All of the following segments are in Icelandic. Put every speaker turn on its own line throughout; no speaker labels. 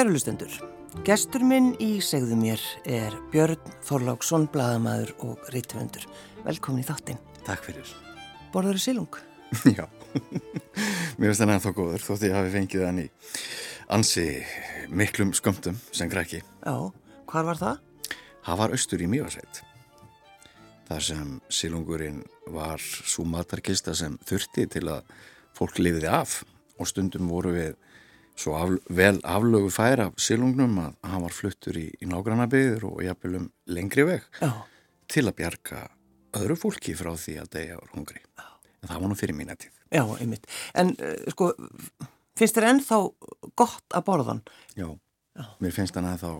Kæru lustendur, gestur minn í segðu mér er Björn Þorláksson, bladamæður og rítvöndur. Velkomin í þáttinn.
Takk fyrir.
Borður í silung?
Já, mér finnst það nefn þá góður þótt ég hafi fengið hann í ansi miklum skömmtum sem krakki.
Já, hvar var það?
Það var austur í Mjóasveit. Þar sem silungurinn var svo matarkista sem þurfti til að fólk lifiði af og stundum voru við svo af, vel aflögu færa af silungnum að hann var fluttur í, í nágrannabiður og jafnvel um lengri veg
Já.
til að bjarga öðru fólki frá því að deyja úr hungri. En það var nú fyrir mína tíð.
Já, einmitt. En uh, sko, finnst þér ennþá gott að borðan?
Já, mér finnst hann ennþá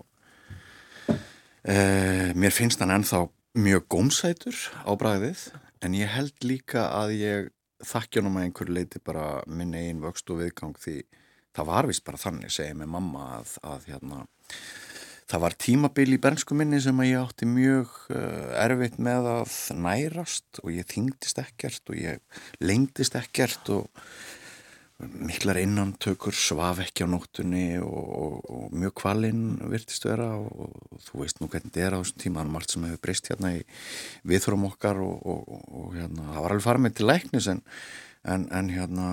uh, mér finnst hann ennþá mjög gómsætur á bræðið en ég held líka að ég þakkjónum að einhverju leiti bara minn einn vöxt og viðgang því það var vist bara þannig, segja mig mamma að, að hérna það var tímabil í bernsku minni sem að ég átti mjög uh, erfitt með að nærast og ég þingdist ekkert og ég lengdist ekkert og miklar innantökur svaf ekki á nóttunni og, og, og mjög kvalinn virtist vera og, og þú veist nú hvernig þetta er á þessum tíma, það er margt sem hefur breyst hérna í viðþórum okkar og hérna, það var alveg farið með til læknis en, en, en hérna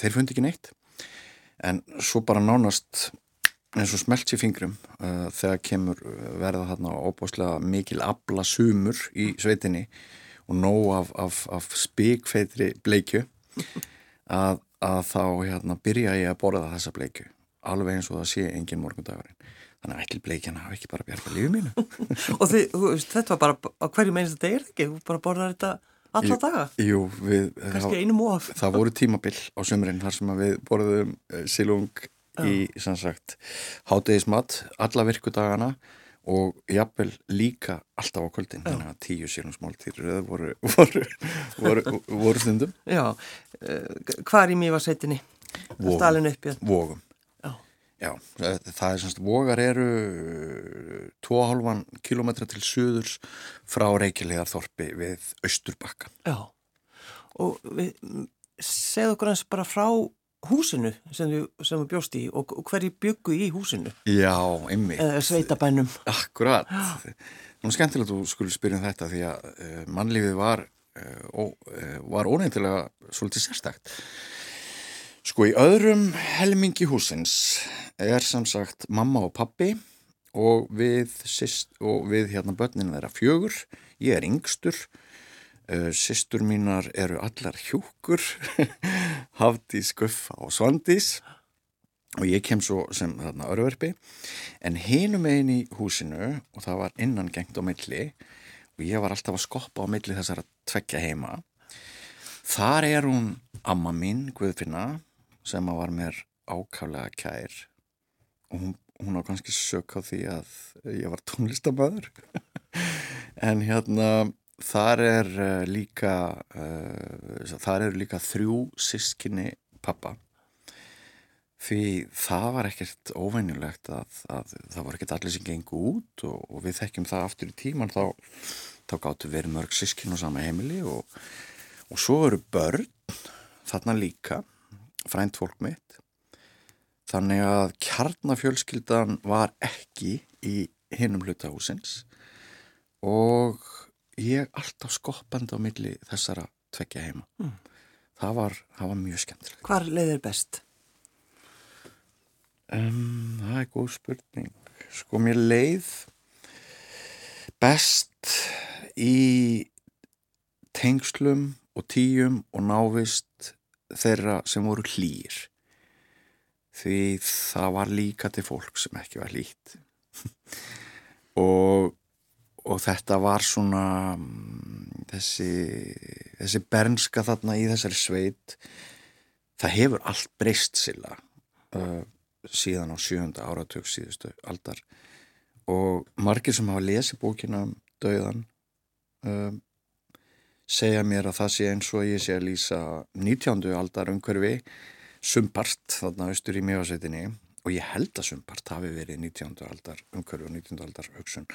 þeir fundi ekki neitt en svo bara nánast eins og smelt sér fingrum uh, þegar kemur verða þarna óbáslega mikil abla sumur í sveitinni og nóg af, af, af spikfeitri bleikju að, að þá hérna byrja ég að borða þessa bleikju alveg eins og það sé engin morgundagurinn þannig að ekki bleikjana hafa ekki bara bjarga lífið mínu
Og þið, þetta var bara á hverju meinist þetta er ekki? Þú bara borðar þetta alla daga?
Jú, við
Kannski einum of
Það voru tímabill á sömurinn þar sem við borðum uh, silung í, sem sagt, hátegismat alla virkudagana og jafnvel líka alltaf á kvöldin þannig að tíu sílungsmáltýrur voru, voru, voru, voru stundum
Já, uh, hvar í mývarsveitinni?
Vogum.
Já.
Vogum
Já.
Já, það er semst, vogar eru 2,5 kilometra til suðurs frá Reykjavíðarþorpi við Östurbakka.
Já, og við, segðu okkur eins bara frá húsinu sem við bjóst í og, og hverju byggu í húsinu?
Já, einmitt.
Eða sveitabænum.
Akkurat. Nú er skemmtilegt að þú skulle spyrja um þetta því að mannlífið var, var óneintilega svolítið sérstakt. Sko í öðrum helmingi húsins er sem sagt mamma og pappi og við, sist, og við hérna börnin þeirra fjögur, ég er yngstur, uh, sistur mínar eru allar hjúkur, Hafdís, Guffa og Svandís. Og ég kem svo sem þarna örverfi en hinum einn í húsinu og það var innan gengt á milli og ég var alltaf að skoppa á milli þessara tveggja heima þar er hún amma mín Guðfinna sem að var mér ákaflega kær. Og hún, hún á kannski sök á því að ég var tónlistamöður en hérna þar er uh, líka uh, þar eru líka þrjú sískinni pappa því það var ekkert óvænjulegt að, að það var ekkert allir sem gengur út og, og við þekkjum það aftur í tíman þá, þá gáttu verið mörg sískin og sama heimili og, og svo eru börn þarna líka frænt fólk mitt þannig að kjarnafjölskyldan var ekki í hinnum hlutahúsins og ég alltaf skoppandi á milli þessara tvekja heima mm. það, var, það var mjög skemmtilegt
Hvar leiðir best?
Um, það er góð spurning. Sko mér leið best í tengslum og tíum og návist þeirra sem voru hlýr. Því það var líka til fólk sem ekki var hlýtt. og, og þetta var svona mm, þessi, þessi bernska þarna í þessari sveit. Það hefur allt breyst sila. Uh, síðan á sjönda áratug síðustu aldar og margir sem hafa lesið bókina döðan um, segja mér að það sé eins og ég sé að lýsa 19. aldar umhverfi sumpart þarna austur í mjögasetinni og ég held að sumpart hafi verið 19. aldar umhverfi og 19. aldar hugsun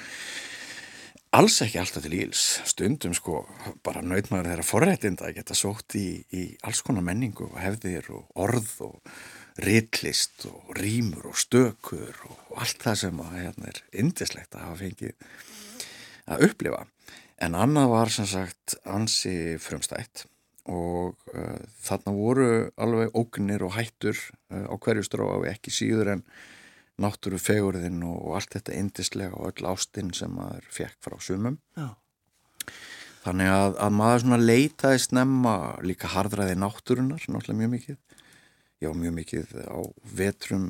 alls ekki alltaf til íls stundum sko bara nautmaður þeirra forrættinda að geta sótt í, í alls konar menningu og hefðir og orð og ritlist og rýmur og stökur og allt það sem að, hérna, er indislegt að hafa fengið að upplifa. En annað var sem sagt ansi frumstætt og uh, þarna voru alveg ógnir og hættur uh, á hverju strófi ekki síður en náttúru fegurðin og allt þetta indislega og öll ástinn sem maður fekk frá sumum.
Já.
Þannig að, að maður svona leitaði snemma líka hardraði náttúrunar, náttúrulega mjög mikið. Já, mjög mikið á vetrum,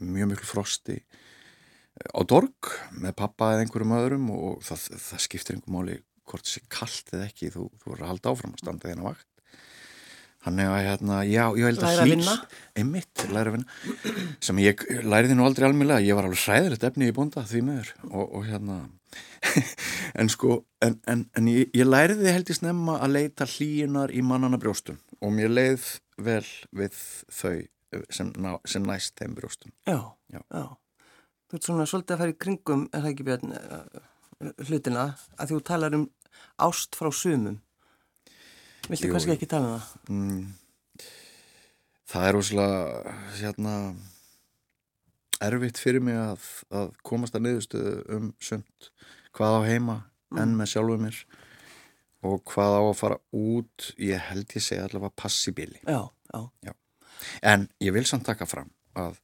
mjög miklu frosti á dorg með pappa eða einhverjum öðrum og það, það skiptir einhver máli hvort það sé kallt eða ekki, þú, þú voru að halda áfram að standa þína vakt. Þannig að hérna, já, ég held að
hlýs,
einmitt, læra að vinna, sem ég læriði nú aldrei almílega, ég var alveg hræðilegt efni í búnda því meður og, og hérna, en sko, en, en, en ég, ég læriði held í snemma að leita hlýjunar í mannana brjóstum og mér leið vel við þau sem, sem næst þeim brjóstum.
Já, já, já. Þú ert svona svolítið að fara í kringum, er það ekki björn, hlutina, að þú talar um ást frá sumum. Viltu Jú, kannski ekki tala um það? Mm,
það er óslega hérna, erfitt fyrir mig að, að komast að niðurstöðu um sumt hvað á heima mm. enn með sjálfuð mér og hvað á að fara út ég held ég segja allavega passibili
já, já.
já. en ég vil samt taka fram að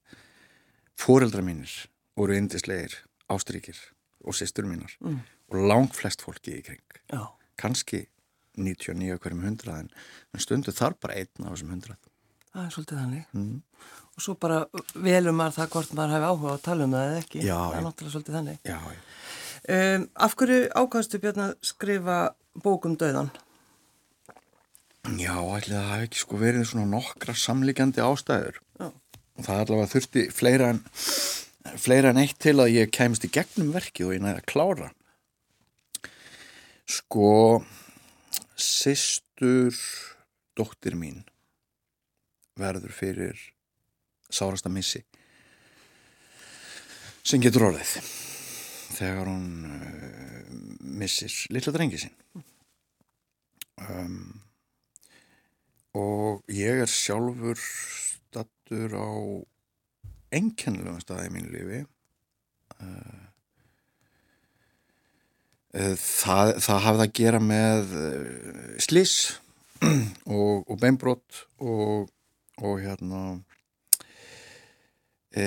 fóreldra mínir voru indislegir, ástrykir og sýstur mínar mm. og langt flest fólki í kring.
Já.
kannski 99 hverjum hundrað en stundu þar bara einn af þessum hundrað.
Það er svolítið þannig. Mm. og svo bara velum maður það hvort maður hefði áhuga að tala um það eða ekki.
Já,
það er náttúrulega svolítið þannig.
Já,
um, Af hverju ákvæmstu Björn að skrifa bókum döðan?
Já, ætli það hafi ekki sko verið svona nokkra samlíkjandi ástæður. Og það er allavega þurfti fleira en fleira en eitt til að ég kemst í gegnum verki og ég næði að klára. Sko Sistur dóttir mín verður fyrir sárasta missi sem getur orðið þegar hún uh, missir lilla drengi sin um, og ég er sjálfur stattur á enkennilegum staði í mínu lífi uh, Eh, það, það hafði að gera með eh, slis og, og beinbrott og, og hérna e,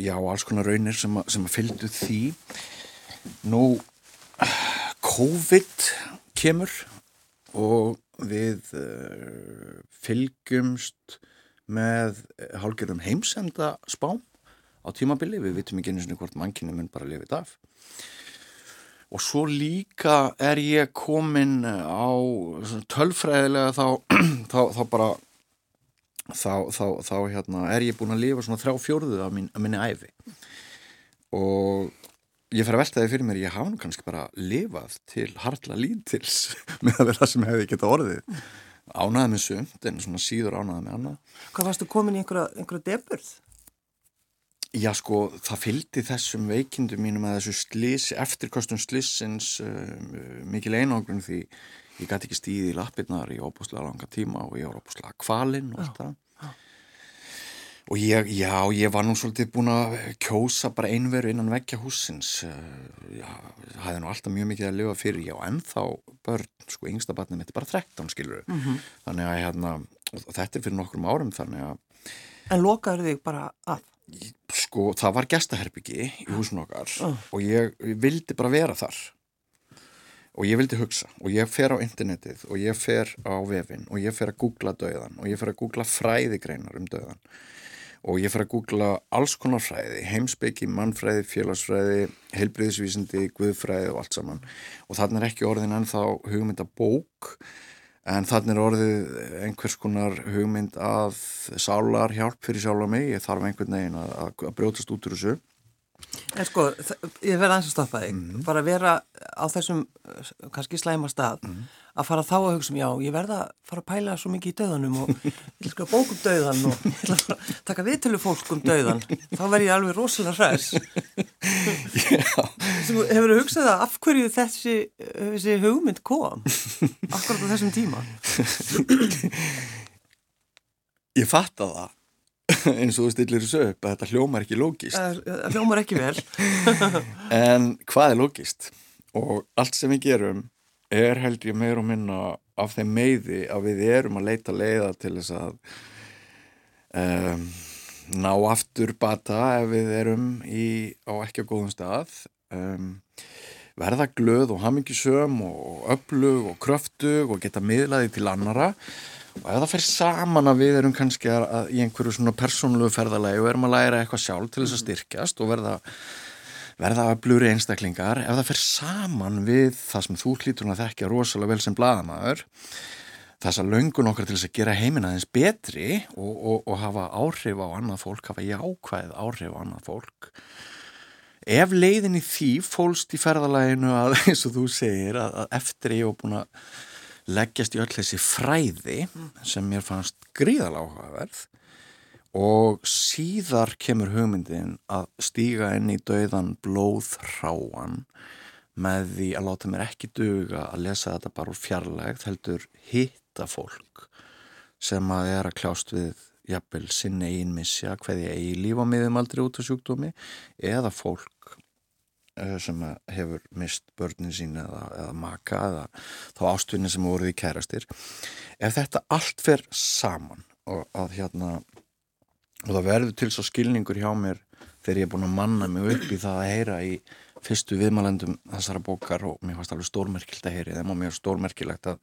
já, alls konar raunir sem, a, sem að fylgdu því. Nú COVID kemur og við fylgjumst með hálgjörðum heimsenda spám á tímabili, við vitum ekki eins og hvort mannkynni mun bara lifið af og svo líka er ég komin á tölfræðilega þá, þá, þá bara þá, þá, hérna, er ég búin að lifa svona þrjá fjórðu af mín, minni æfi og ég fer að velta því fyrir mér ég hafa nú kannski bara lifað til hartla lítils með að vera það sem hefði geta orðið ánaði með sumt en svona síður ánaði með annað
Hvað varstu komin í einhverja, einhverja deburð?
Já sko, það fylgdi þessum veikindum mínum að þessu slis, eftirkostum slissins uh, mikil einogrun því ég gæti ekki stíði í lappirnar í óbúslega langa tíma og ég var óbúslega kvalinn og allt það. Og ég, já, ég var nú svolítið búin að kjósa bara einveru innan vekkja húsins. Það hefði nú alltaf mjög mikið að lifa fyrir. Já, ennþá börn, sko, yngsta barnið mitt er bara 13, skilur. Mm -hmm. Þannig að, hérna, þetta er fyrir nokkrum árum, þannig að...
En lokaður þig bara að?
sko það var gestaherbyggi í húsun okkar uh. og ég, ég vildi bara vera þar og ég vildi hugsa og ég fer á internetið og ég fer á vefin og ég fer að googla döðan og ég fer að googla fræðigreinar um döðan og ég fer að googla alls konar fræði heimsbyggi, mannfræði, félagsfræði heilbriðisvísindi, guðfræði og allt saman. Og þannig er ekki orðin ennþá hugmynda bók en þannig er orðið einhvers konar hugmynd að sálar hjálp fyrir sjálf á mig, ég þarf einhvern veginn að, að brjótast út úr þessu.
En sko, ég verði aðeins að stoppa þig. Mm -hmm. bara vera á þessum kannski slæma stað. Mm -hmm. Að fara þá að hugsa um, já, ég verða að fara að pæla svo mikið í döðanum og ég vil skrifa bók um döðan og ég vil að taka viðtölu fólk um döðan þá verð ég alveg rosalega hræs Hefur þú hugsað að af hverju þessi, þessi hugmynd kom? Akkurat á þessum tíma.
Ég fatt að það eins og þú stillir þessu upp að þetta hljómar ekki lógist
Það hljómar ekki vel.
En hvað er lógist og allt sem við gerum er held ég meir og minna af þeim meiði að við erum að leita leiða til þess að um, ná aftur bata ef við erum í, á ekki á góðum stað. Um, verða glöð og hamingisöm og öflug og kröftug og geta miðlaði til annara og ef það fer saman að við erum kannski að, að í einhverju svona persónulegu ferðalagi og erum að læra eitthvað sjálf til þess að styrkjast og verða verða öflugri einstaklingar ef það fer saman við það sem þú hlýtur að þekkja rosalega vel sem bladamæður þess að löngun okkar til þess að gera heimina þess betri og, og, og hafa áhrif á annað fólk, hafa jákvæð áhrif á annað fólk. Ef leiðin í því fólst í ferðalæginu að eins og þú segir að, að eftir ég hef búin að leggjast í öll þessi fræði sem mér fannst gríðal áhugaverð og síðar kemur hugmyndin að stíga inn í dauðan blóðhráan með því að láta mér ekki duga að lesa þetta bara úr fjarlægt heldur hitta fólk sem að er að kljást við jafnvel sinni einmissja hverði eigi líf á miðum aldrei út af sjúkdómi eða fólk eh, sem hefur mist börnin sín eða, eða maka eða þá ástvinni sem voruð í kærastir. Ef þetta allt fer saman og að hérna og það verður til svo skilningur hjá mér þegar ég er búin að manna mig upp í það að heyra í fyrstu viðmælendum þessara bókar og mér fannst alveg stórmerkilt að heyri þeim og mér er stórmerkilegt að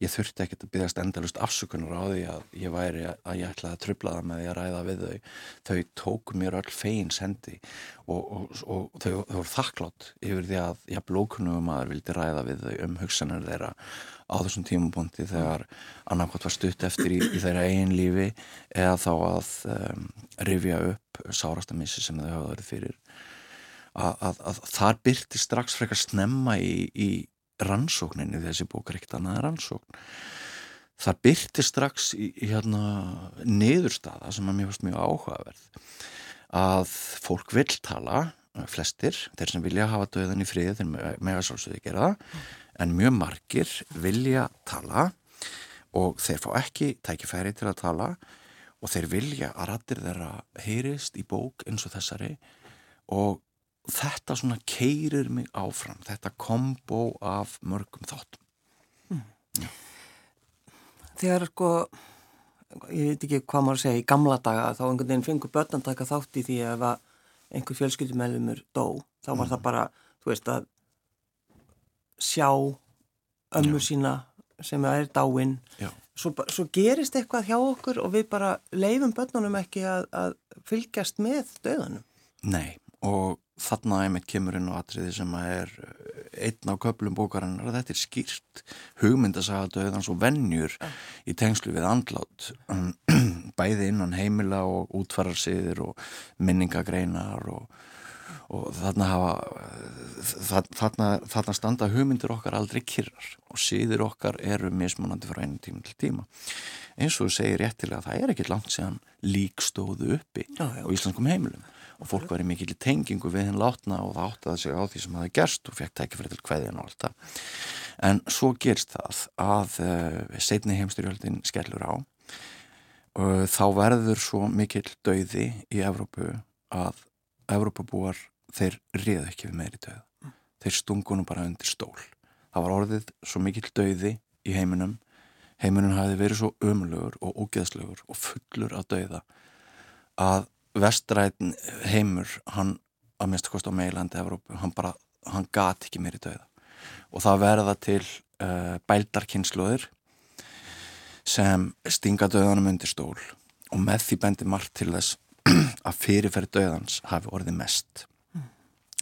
ég þurfti ekkert að byggast endalust afsökunar á því að ég væri að ég ætlaði að trubla það með því að ræða við þau. Þau tóku mér öll fegin sendi og, og, og þau, þau voru þakklátt yfir því að ég blókunum maður vildi ræða við þau um hugsanar þeirra á þessum tímapunkti þegar annarkot var stutt eftir í, í þeirra eigin lífi eða þá að um, rifja upp sárastamissi sem þau hafa verið fyrir að, að, að þar byrti strax frekar snemma í, í rannsókninni þessi bók er ekkert annað rannsókn. Það byrti strax í, í hérna niðurstaða sem að mér fannst mjög áhugaverð að fólk vil tala flestir, þeir sem vilja hafa döðan í friði þeir mega sálsögði gera það en mjög margir vilja tala og þeir fá ekki tækifæri til að tala og þeir vilja að rattir þeirra heyrist í bók eins og þessari og þetta svona keirir mig áfram þetta kombo af mörgum þáttum mm.
Þegar sko ég veit ekki hvað maður segja í gamla daga þá einhvern veginn fengur börn að taka þátt í því ef einhver fjölskyldumælumur dó þá var mm. það bara, þú veist að sjá ömmur Já. sína sem er dáinn svo, svo gerist eitthvað hjá okkur og við bara leifum börnunum ekki að, að fylgjast með döðanum
Nei, og þarna einmitt kemur inn á atriði sem er eh, einn á köplum bókarinnar þetta er skýrt hugmyndasaga döðans og vennjur ja. í tengslu við andlát bæði innan heimila og útfararsiðir og minningagreinar og, og þarna hafa þarna, þarna standa hugmyndir okkar aldrei kyrrar og síðir okkar eru mismunandi frá einu tíma til tíma eins og þú segir réttilega að það er ekkert langt séðan líkstóðu uppi já, já. á íslenskum heimilum og fólk var í mikil tengingu við henn látna og það áttaði sig á því sem það gerst og fekk tækifæri til hvaðin og allt það. En svo gerst það að uh, setni heimstyrjöldin skellur á og þá verður svo mikil dauði í Evrópu að Evrópabúar þeir riðu ekki við meiri dauð. Þeir stungunum bara undir stól. Það var orðið svo mikil dauði í heiminum. Heiminum hafi verið svo ömulugur og ógeðslugur og fullur að dauða að vestræðin heimur hann að minnst kost á meilandi Evrópu, hann bara, hann gat ekki mér í dauða og það verða til uh, bældarkynsluður sem stinga döðanum undir stól og með því bendir margt til þess að fyrirferði döðans hafi orðið mest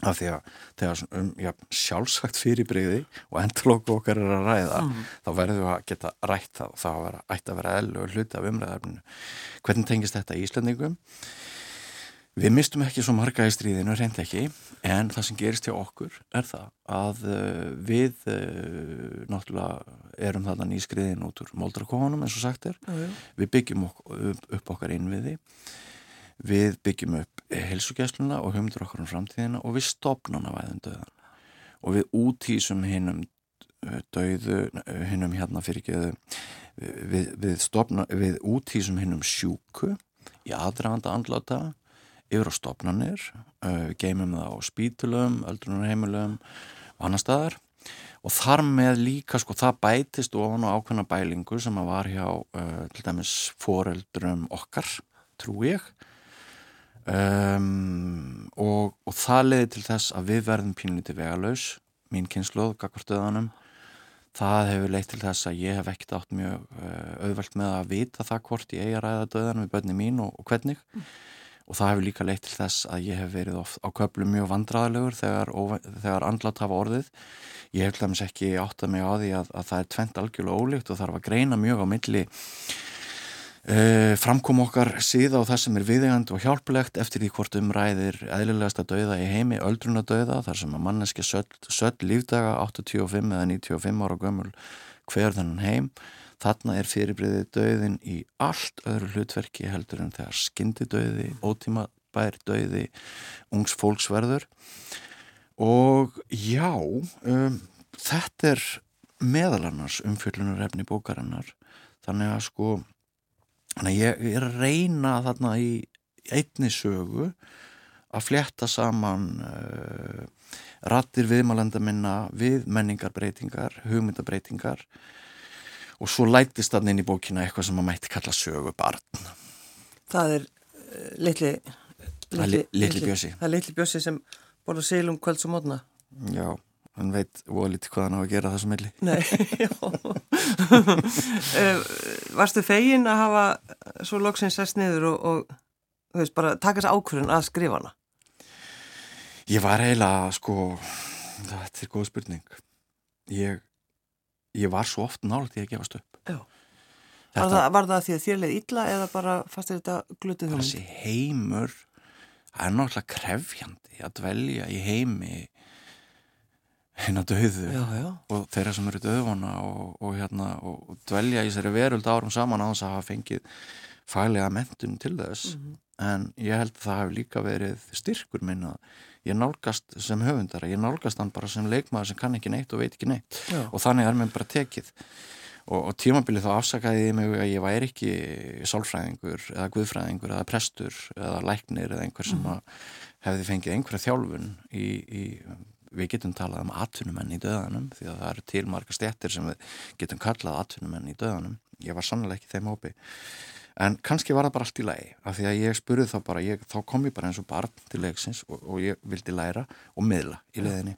af því að þegar um, já, sjálfsagt fyrirbreyði og endalóku okkar er að ræða mm. þá verður við að geta rætt það og það ætti að vera ellu og hluti af umræðarfinu hvernig tengist þetta í Íslandingum? Við mistum ekki svo marga í stríðinu, reynd ekki, en það sem gerist hjá okkur er það að uh, við uh, náttúrulega erum þarna nýskriðin út úr moldrakónum eins og sagt er, mm. við byggjum upp, okkar innviði, við byggjum upp helsugjæsluna og humdur okkar um framtíðina og við stopnum að væðum döðan og við útýsum hinnum uh, döðu, hinnum hérna fyrir ekki, við, við, við, útýsum hinnum sjúku í aðdrafanda andláta yfir á stopnarnir, uh, geymum það á spítulum, öldrunarheimilum og annar staðar. Og þar með líka sko það bætist ofan á ákveðna bælingu sem að var hjá uh, til dæmis foreldrum okkar, trú ég. Um, og, og það leiði til þess að við verðum pínlítið vegalaus, mín kynsluð, gagvartöðanum það hefur leitt til þess að ég hef ekkert átt mjög uh, auðvelt með að vita það hvort ég eigi að ræða döðan við börni mín og, og hvernig. Mm. Og það hefur líka leitt til þess að ég hef verið oft á köflum mjög vandraðilegur þegar, þegar andlátt hafa orðið. Ég hef hljóms ekki átt að mig á því að, að það er tvent algjörlega ólíkt og þarf að greina mjög á milli Uh, framkom okkar síða á það sem er viðegand og hjálplegt eftir því hvort umræðir eðlilegast að dauða í heimi öldruna dauða þar sem að manneski söll lífdaga 85 eða 95 ára gömul hver þennan heim þarna er fyrirbriðið dauðin í allt öðru hlutverki heldur en þegar skyndi dauði, ótíma bær dauði ungs fólksverður og já um, þetta er meðalannars umfjöllunarefni bókarinnar. Þannig að sko Þannig að ég er að reyna þarna í einni sögu að fletta saman uh, rattir viðmálenda minna við menningarbreytingar, hugmyndabreitingar og svo lætist þarna inn í bókina eitthvað sem maður mætti kalla sögu barn.
Það er uh, litli,
litli, litli bjössi.
Það er litli bjössi sem borða seilum kvölds og mótna.
Já hann veit óa lítið hvað hann á að gera þessu milli
Nei, já eh, Varstu fegin að hafa svo loksins sest niður og, og þú veist, bara taka þessu ákvörðun að skrifa hana?
Ég var eiginlega, sko þetta er góð spurning ég, ég var svo oft nált í að gefast upp
Já Var það, var það því að þér leið illa eða bara fannst þetta glutið
hún? Þessi heimur það er náttúrulega krefjandi að dvelja í heimi hérna döðu
já, já.
og þeirra sem eru döðvona og, og, hérna, og dvelja í þessari veröld árum saman á þess að hafa fengið fælega mentun til þess mm -hmm. en ég held að það hefur líka verið styrkur minna ég nálgast sem höfundara, ég nálgast hann bara sem leikmaður sem kann ekki neitt og veit ekki neitt.
Já.
og þannig er mér bara tekið. Og, og tímabilið þá afsakaði ég mig að ég væri ekki sálfræðingur eða guðfræðingur eða prestur eða læknir eða einhver sem mm. hefði fengið einhverja þjálfun í, í við getum talað um atvinnumenn í döðanum því að það eru til marga stjættir sem við getum kallað atvinnumenn í döðanum. Ég var sannlega ekki þeim hópi en kannski var það bara allt í lagi af því að ég spurði þá bara, ég, þá kom ég bara eins og barn til leiksins og, og ég vildi læra og miðla í leðinni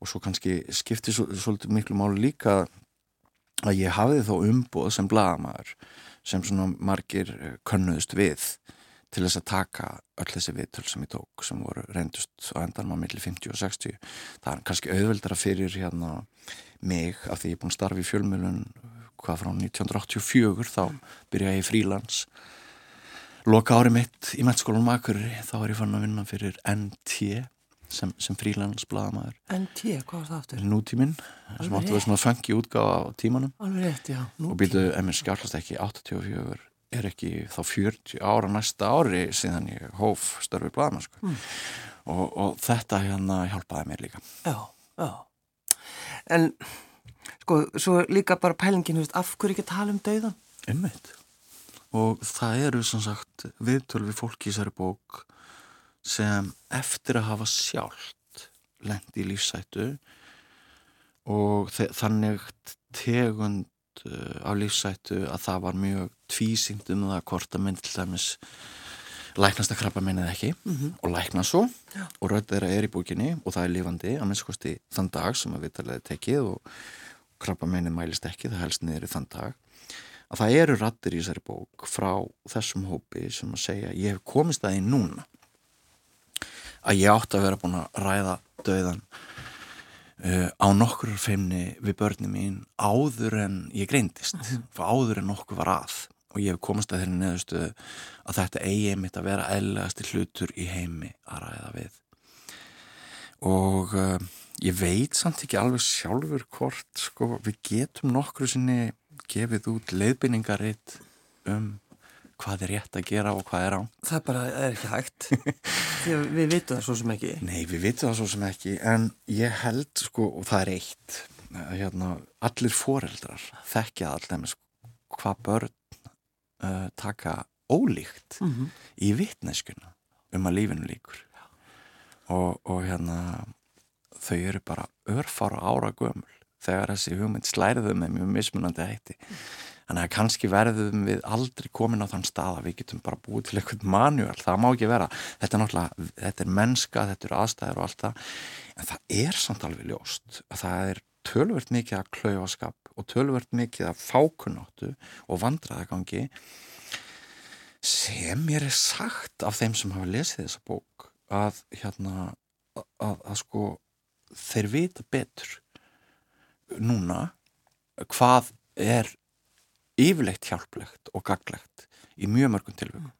og svo kannski skipti svo, svolítið miklu máli líka að ég hafiði þó umboð sem blagamæður sem svona margir könnuðust við til þess að taka öll þessi viðtöl sem ég tók sem voru reyndust á endan maður millir 50 og 60 það er kannski auðveldara fyrir hérna mig af því ég er búin að starfa í fjölmjölun hvað frá 1984 þá byrja ég frílands loka ári mitt í mettskólanum Akureyri þá er ég fann að vinna fyrir NT sem, sem frílandsbladamæður
NT, hvað var það aftur?
Nútíminn, sem áttu að vera svona fengi útgáða á tímanum.
Rétt, já
og býtuðu, ef mér skjálfast ekki 84 er ekki þá 40 ára næsta ári síðan ég hóf störfi blama sko. mm. og, og þetta hérna hjálpaði mér líka
Já, já En sko, svo líka bara pælingin af hverju ekki tala um dauðan?
Einmitt og það eru sem sagt viðtölu við fólki í þessari bók sem eftir að hafa sjálft lendi í lífsættu og þannig tegund á lífsættu að það var mjög tvísynd um það hvort að mynd til dæmis læknast að krabba minnið ekki
mm -hmm.
og lækna svo
Já.
og rödd þeirra er í búkinni og það er lifandi að minnskosti þann dag sem að viðtalið tekið og krabba minnið mælist ekki það helst niður í þann dag að það eru rattir í þessari bók frá þessum hópi sem að segja ég hef komist að því núna að ég átt að vera búin að ræða döðan Uh, á nokkur feimni við börnum mín áður en ég greindist áður en nokkur var að. Og ég hef komast að þeirri neðustu að þetta eigi einmitt að vera eðlegasti hlutur í heimi að ræða við. Og uh, ég veit samt ekki alveg sjálfur hvort sko, við getum nokkru sinni gefið út leiðbynningaritt um hvað er rétt að gera og hvað er á
Það bara er ekki hægt því að við vitum það svo sem ekki.
Nei, við vitum það svo sem ekki en ég held sko, og það er eitt hérna, allir foreldrar þekkja allir sko, hvað börn uh, taka ólíkt í vitneskuna um að lífinu líkur og, og hérna þau eru bara örfara ára gömul þegar þessi hugmynd slæriðu með mjög mismunandi hætti þannig að kannski verðum við aldrei komin á þann stað að við getum bara búið til eitthvað manuál, það má ekki vera. Þetta er náttúrulega, þetta er mennska, þetta eru aðstæður og allt það, en það er samt alveg ljóst að það er tölvört mikið að klaufaskap og tölvört mikið að fákunáttu og vandraðagangi sem mér er sagt af þeim sem hafa lesið þessa bók að hérna að, að, að sko þeir vita betur núna hvað er yfirleitt hjálplegt og gaglegt í mjög mörgum tilvægum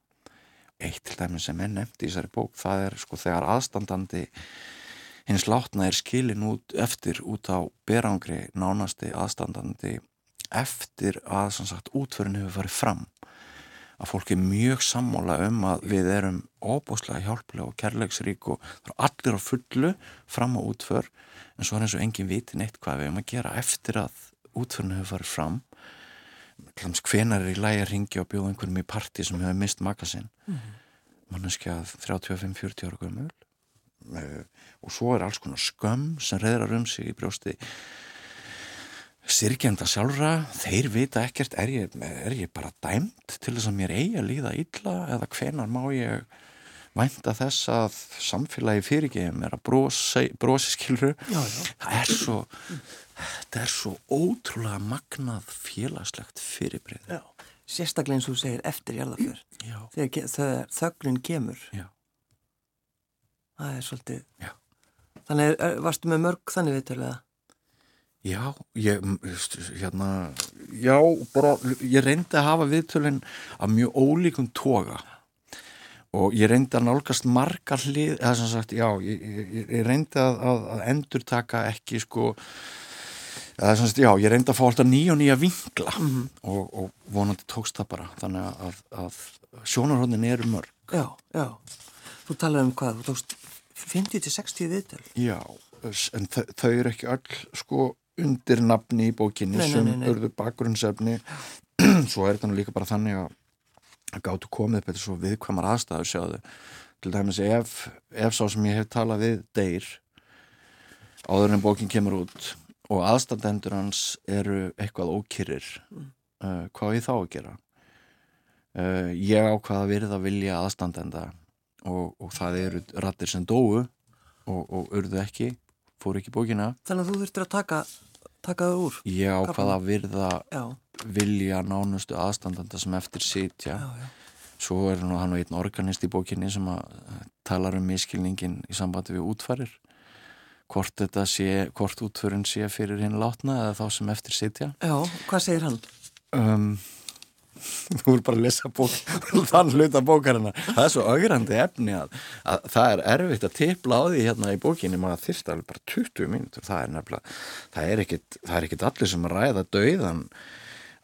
eitt til dæmi sem er nefnt í þessari bók það er sko þegar aðstandandi hins látna er skilin út eftir út á berangri nánasti aðstandandi eftir að sagt, útförin hefur farið fram. Að fólk er mjög sammála um að við erum óbúslega hjálplega og kærleiksrík og það er allir á fullu fram á útför en svo er eins og engin viti neitt hvað við erum að gera eftir að útförin hefur farið fram hvenar er í lægi að ringja og bjóða einhverjum í parti sem hefur mist makasinn mm -hmm. manneskja 35-40 ára gömul uh, og svo er alls konar skömm sem reyðrar um sig í brjósti sirkjenda sjálfra þeir vita ekkert, er ég, er ég bara dæmt til þess að mér eigi að líða illa eða hvenar má ég vænta þess að samfélagi fyrirgeðum er að brosi, brosi skilru já, já. það er svo þetta er svo ótrúlega magnað félagslegt fyrirbreyð
Já, sérstaklega eins og þú segir eftir jarðafjör þegar, þögnin kemur. Já. Það er svolítið Já. Þannig varstu með mörg þannig viðtöluða?
Já, ég hérna, já, bara ég reyndi að hafa viðtölun af mjög ólíkum toga. Og ég reyndi að nálgast margar hlið, eða sem sagt, já, ég, ég, ég reyndi að, að, að endur taka ekki sko Sagt, já, ég reyndi að fá alltaf nýja og nýja vingla mm -hmm. og, og vonandi tókst það bara þannig að, að sjónarhóndin eru mörg.
Já, já, þú talaði um hvað þú tókst 50-60 viðtöl.
Já, en þau eru ekki öll sko undir nafni í bókinni nei, sem nei, nei, örðu bakgrunnsefni. Svo er þetta nú líka bara þannig að, gáttu komið betur svo viðkvæmar aðstæður sjáðu. Til dæmis ef, ef sá sem ég hef talað við deyr áður en bókin kemur út og aðstandendur hans eru eitthvað ókýrir mm. uh, hvað er þá að gera? Uh, ég ákvaða að verða að vilja aðstandenda og, og það eru rattir sem dóu og, og urðu ekki fór ekki bókina.
Þannig að þú þurftir að taka, taka það úr
Ég ákvaða að verða vilja nánustu aðstandenda sem eftir sitja. Já, já. svo er nú hann og einn organist í bókinni sem talar um miskilningin í sambandi við útfarir hvort þetta sé, hvort útförun sé fyrir hinn látna eða þá sem eftir sitja.
Já, hvað segir hann?
Um, þú voru bara að lesa bók, þann hluta bókarina. Það er svo augrandi efni að, að það er erfitt að tipla á því hérna í bókinni, maður þyrst alveg bara 20 mínutur, það er nefnilega, það er ekkit, það er ekkit allir sem ræða dauðan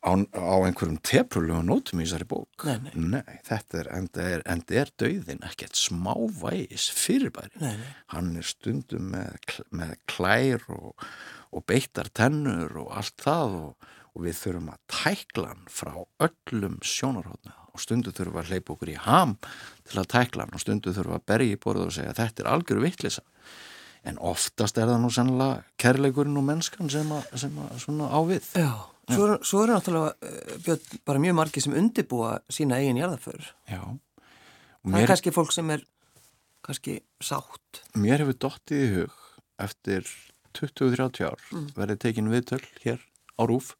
á, á einhverjum teprulega nótum í þessari bók.
Nei, nei.
nei, þetta er enda er, enda er dauðin ekkert smávægis fyrirbæri.
Nei,
hann er stundum með, með klær og, og beittar tennur og allt það og, og við þurfum að tækla hann frá öllum sjónarhóttna og stundu þurfum að hleypa okkur í ham til að tækla hann og stundu þurfum að berja í borðu og segja þetta er algjöru vittlisa en oftast er það nú sannlega kærleikurinn og mennskan sem að, sem að svona ávið
Já Svo, svo eru náttúrulega eh, björn, bara mjög margi sem undibúa sína eigin jarðaför. Það er kannski fólk sem er kannski sátt.
Mér hefur dottið í hug eftir 20-30 ár mm. verið tekin viðtöl hér á Rúf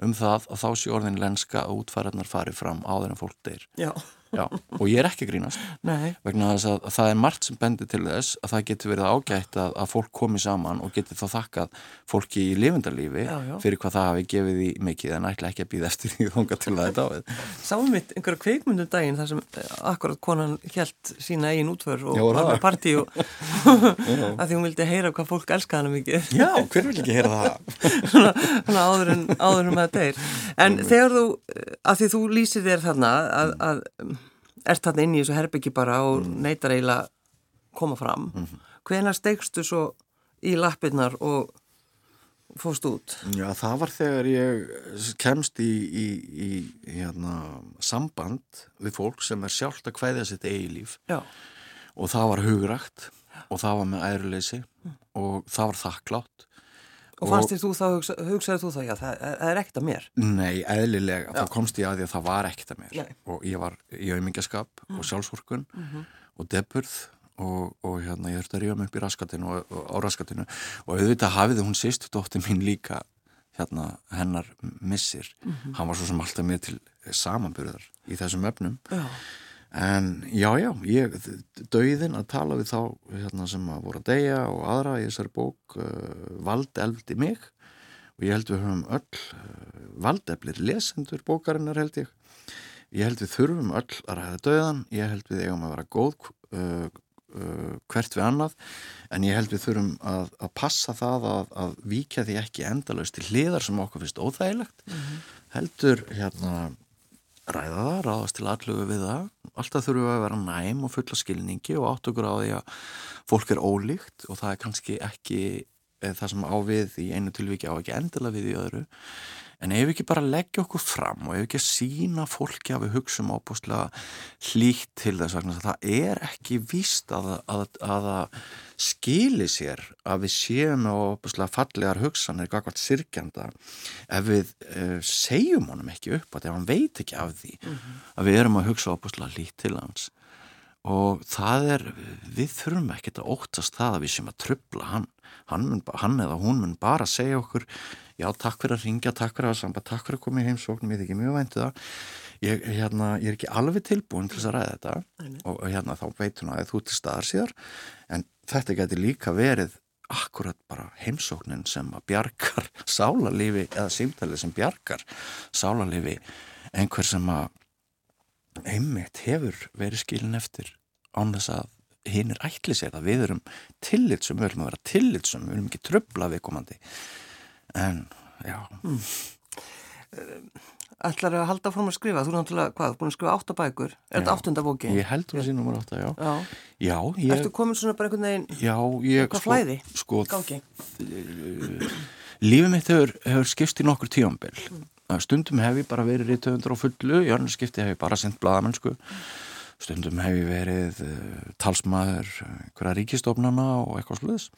um það að þá sé orðin lenska að útfæraðnar fari fram áður en fólk deyr.
Já.
Já, og ég er ekki grínast.
Nei.
vegna þess að, að það er margt sem bendir til þess að það getur verið ágætt að, að fólk komi saman og getur þá þakkað fólki í lifundarlífi fyrir hvað það hafi gefið í mikið. En ætla ekki að býða eftir því þonga til að þetta ávið
Sáum við einhverja kveikmundum daginn þar sem eh, akkurat konan helt sína eigin útför og var með partí og að því hún vildi heyra hvað fólk elskaði hana mikið.
Já, hver vil ekki heyra það?
Svona áður en, áður en ert þarna inn í þessu herbyggi bara og mm. neytar eiginlega koma fram mm -hmm. hvena stegstu svo í lappirnar og fóst út?
Já, það var þegar ég kemst í, í, í hérna, samband við fólk sem er sjálft að hvæðja sitt eigi líf
Já.
og það var hugrækt og það var með æruleysi og það var þakklátt
Og fannst þér þú þá, hugsa, hugsaði þú þá, já, það er, er ekkert að mér.
Nei, eðlilega, þá komst ég að því að það var ekkert að mér.
Nei.
og ég var í auðmingjaskap og sjálfsvorkun og deburð og, og hérna ég þurfti að rífa mig upp í raskatinu og, og á raskatinu. Og auðvitað hafiði hún sýstu dóttir mín líka hérna hennar missir. Hann var svo sem alltaf með til samanburðar í þessum öfnum
Já.
En já já ég, dauðin að tala við þá hérna, sem að voru að deyja og aðra í þessari bók uh, vald eldi mig. Og ég held við höfum öll uh, valdeflir lesendur bókarinnar held ég. Ég held við þurfum öll að ræða dauðan ég held við eigum að vera góð uh, uh, hvert við annað. En ég held við þurfum að, að passa það að, að víkja því ekki endalaust til hliðar sem okkur finnst óþægilegt. Heldur hérna ræða það, ráðast til allugu við það. Alltaf þurfum við að vera næm og fulla skilningi og átt okkur á því að fólk er ólíkt og það er kannski ekki eh, það sem á við í einu tilviki á ekki endilega við í öðru en ef við ekki bara leggja okkur fram og ef við ekki sína fólki að við hugsaum ábústlega hlýtt til þess vegna það er ekki víst að að það skili sér að við séum á ábústlega fallegar hugsanir gagvart sirkjanda ef við uh, segjum honum ekki upp að ef hann veit ekki af því að við erum að hugsa ábústlega hlýtt til hans. Og það er, við þurfum ekkert að óttast það að við sem að trubla hann. Hann, mun, hann eða hún mun bara segja okkur já takk fyrir að ringja, takk fyrir að samba takk fyrir að koma í heimsókn, ég er ekki mjög væntu það. Ég, hérna, ég er ekki alveg tilbúin til þess að ræða þetta og, og hérna þá veit hún að þú til staðar síðar en þetta getur líka verið akkurat bara heimsóknin sem að bjargar sálarlifi eða símtalið sem bjargar sálarlifi einhver sem að einmitt hefur verið skilin eftir án þess að hinn er ætli sér að við erum tillitsum, við viljum að vera tillitsum við viljum ekki tröfla viðkomandi en já. Mm.
Ætlar að halda fórum að skrifa, þú er náttúrulega, hvað, búin að skrifa áttabækur, er þetta áttunda bóki?
Ég held þú að síðan numar átta, já.
Já,
Já, ég
ertu komin svona bara einhvern veginn
Já, ég
Hvað flæði?
Sko,
gangi?
lífið mitt hefur, hefur skipst í nokkur tíambil stundum hef ég bara verið rítöfundur á fullu í annars skipti hef ég bara sendt blaðamennsku. Stundum hef ég verið uh, talsmaður einhverja ríkistofnana og eitthvað sluðis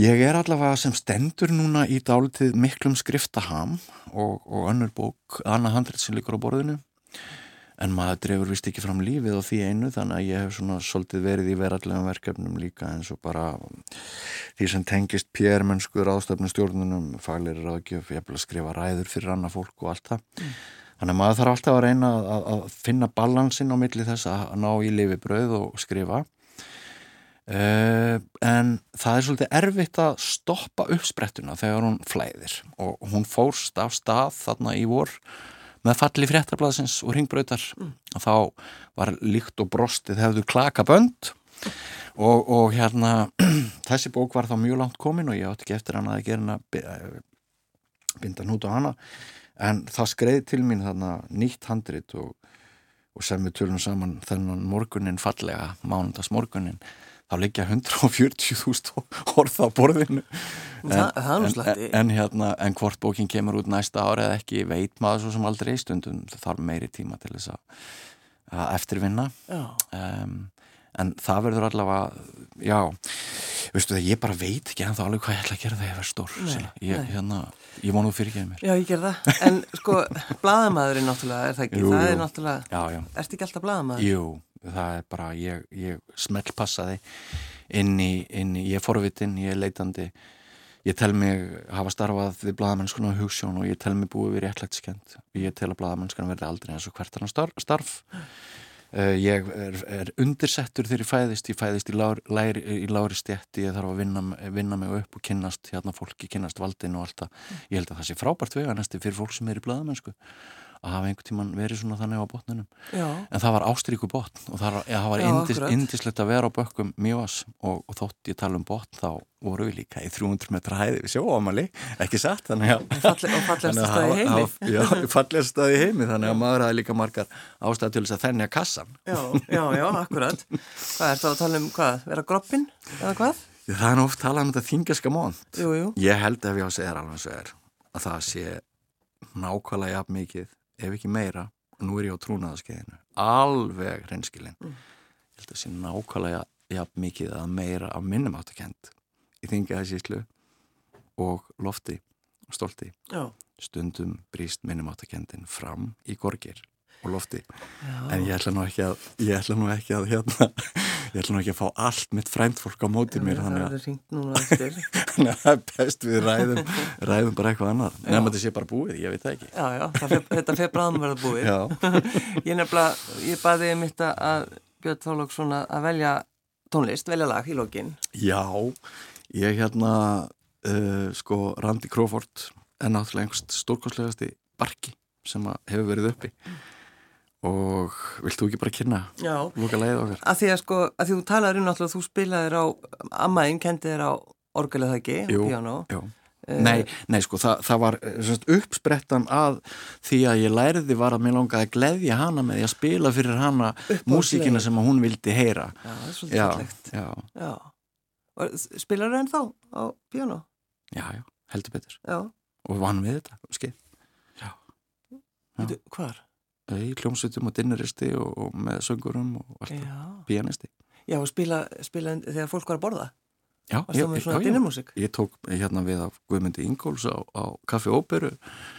ég er allavega sem stendur núna í dálitið miklum skriftaham og, og önnur bók annað handrið sem líkur á borðinu. En maður drefur vist ekki fram lífið á því einu þannig að ég hef svona svolítið verið í verallegum verkefnum líka eins og bara því sem tengist pjærmennskur ástöfnum stjórnunum, faglir ráðgjöf ég hef að skrifa ræður fyrir annað fólk og allt það. Mm. þannig að maður þarf alltaf að reyna að, að finna balansin á milli þess að ná í lifi brauð og skrifa uh, en það er svolítið erfitt að stoppa uppsprettuna þegar hún flæðir. Og hún fórst af stað þarna í vor með falli fréttarblaðsins og ringbröytar mm. og þá var líkt og brostið hefðu klaka bönd og, og hérna þessi bók var þá mjög langt komin og ég átti ekki eftir hana að gera hana binda nút á hana. En það skreiði til mín þarna nýtt handrit og, og sem við tölum saman þennan morgunin fallega, mánundas morgunin þá leggja 140.000 orð á borðinu. En,
það
en, en, hérna, en hvort bókin kemur út næsta ári eða ekki veit maður svo sem aldrei. Í stundum það þarf meiri tíma til þess að, að eftirvinna. Um, en það verður allavega já, veistu það, ég bara veit ekki en þá alveg hvað ég ætla að gera það ég verð stór nei, ég, hérna, ég vonu fyrir ekki að mér.
Já, ég ger það, en sko bladamæðurinn náttúrulega, er það ekki, jú, það er náttúrulega
já, já.
erst ekki alltaf bladamæður?
Jú, það er bara, ég, ég smellpassaði inn í, inn í ég er forvitin, ég er leitandi. Ég tel mig hafa starfað við bladamennskuna á hugssjón og ég tel mig búið við réttlætskend og ég tel að bladamennskan verði aldrei eins og hvert annar starf, starf. Uh, ég er, er undirsettur þegar ég fæðist, ég fæðist í, lár, læri, í lári stjætti, ég þarf að vinna, vinna mig upp og kynnast hérna fólki, kynnast valdinu og allt það. Ég held að það sé frábært vega næstu fyrir fólk sem er í bladamennsku að hafa einhvern tíman verið svona þannig á botnunum
Já.
en það var ástríku botn og það, ja, það var indis, indislegt að vera á bökkum mjög og, og þótt ég tala um botn þá voru við líka í 300 metra hæði við sjóamali, ekki satt? Þannig að
fallegast staði heimi.
já, þannig að maður hafi líka margar ástæði til þess að þennja kassan.
Já, já, já, akkurat. Hvað er það að tala um hvað, vera groppin eða hvað?
Það er oft talað um þetta þingaska
jú.
Ég held ef ég á að segja alveg að það sé nákvæmlega jafn mikið, ef ekki meira, og nú er ég á trúnaðaskeiðinu, alveg hreinskilin.
Mm.
Ég held að sé nákvæmlega jafn mikið að meira af minnum áttakend í þingaðasíslu og lofti og stolti.
Já.
Stundum brýst minnum áttakendin fram í gorgir og lofti.
Já.
En ég ætla nú ekki að, ég ætla nú ekki að, hérna, ég ætla nú ekki að fá allt mitt frændfólk á mótið mér, þannig að það er best við ræðum, ræðum bara eitthvað annað. Nefnum að þetta sé bara búið, ég veit það ekki.
Já, já, það fer, þetta fer bráðum verða búið. Ég nefnilega, ég baði mitt að Björn Þólagsson að velja tónlist, velja lag í lokin.
já ég hérna, uh, sko, Randy Crawford er náttúrulega einhverst stórkostlegasti barki sem hefur verið uppi. Og vilt þú ekki bara kynna lúka leiðið okkar?
Að því að sko, að því þú talaður um náttúrulega, þú spilaðir á, ammaðinn kendi þér á orgelið það ekki,
Jú.
piano.
Já.
Eh,
Nei, nei, sko, það, það var eh, semst, uppsprettan að því að ég læriði var að mér langaði að gleðja hana með því að spila fyrir hana músíkina sem hún vildi heyra.
Já, það er svolítið fallegt.
já,
Já. Og Spilar það ennþá á piano?
já, já, heldur betur.
Já.
Og vann við þetta, skeið. Já. Já.
Veitu, Hvar?
Í hljómsutum og dinneristi og, og með söngurum og allt það.
Já.
Pianisti.
Já, og spila, spila þegar fólk var að borða.
Já,
svona
já? Ég tók hérna við af Guðmundi Ingóls á, á Kaffi Óperu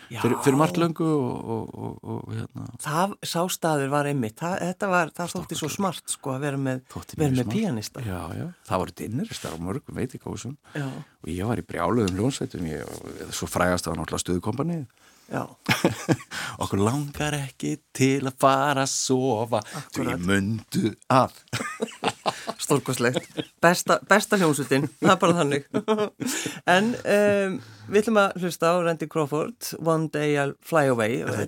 fyrir, fyrir margt löngu og, og, og, og hérna
Það, sá staður var einmitt, það, þetta var, það þótti svo smart sko að vera með, vera með pianista.
Já, já, það voru dinneristar á mörgum veitikósum og ég var í brjáluðum hljónsveitum ég, svo frægast var náttúrulega stuðkompanið okkur langar ekki til að fara að sofa því mundu að
stórkoslegt. Besta, besta hljómsutin, það er bara þannig. en um, við ætlum að hlusta á Randy Crawford, One Day I'll Fly Away.
Er
Þetta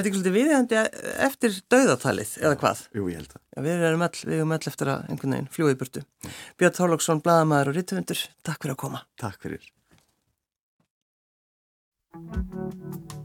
ekki
svolítið viðeigandi eftir dauðatalið, eða hvað?
Jú, ég held að
Já, við erum all, eftir að einhvern veginn fljúið burtu. Björn Þorlóksson, bladamæður og rittufundur, takk fyrir að koma.
Takk fyrir
Thank you.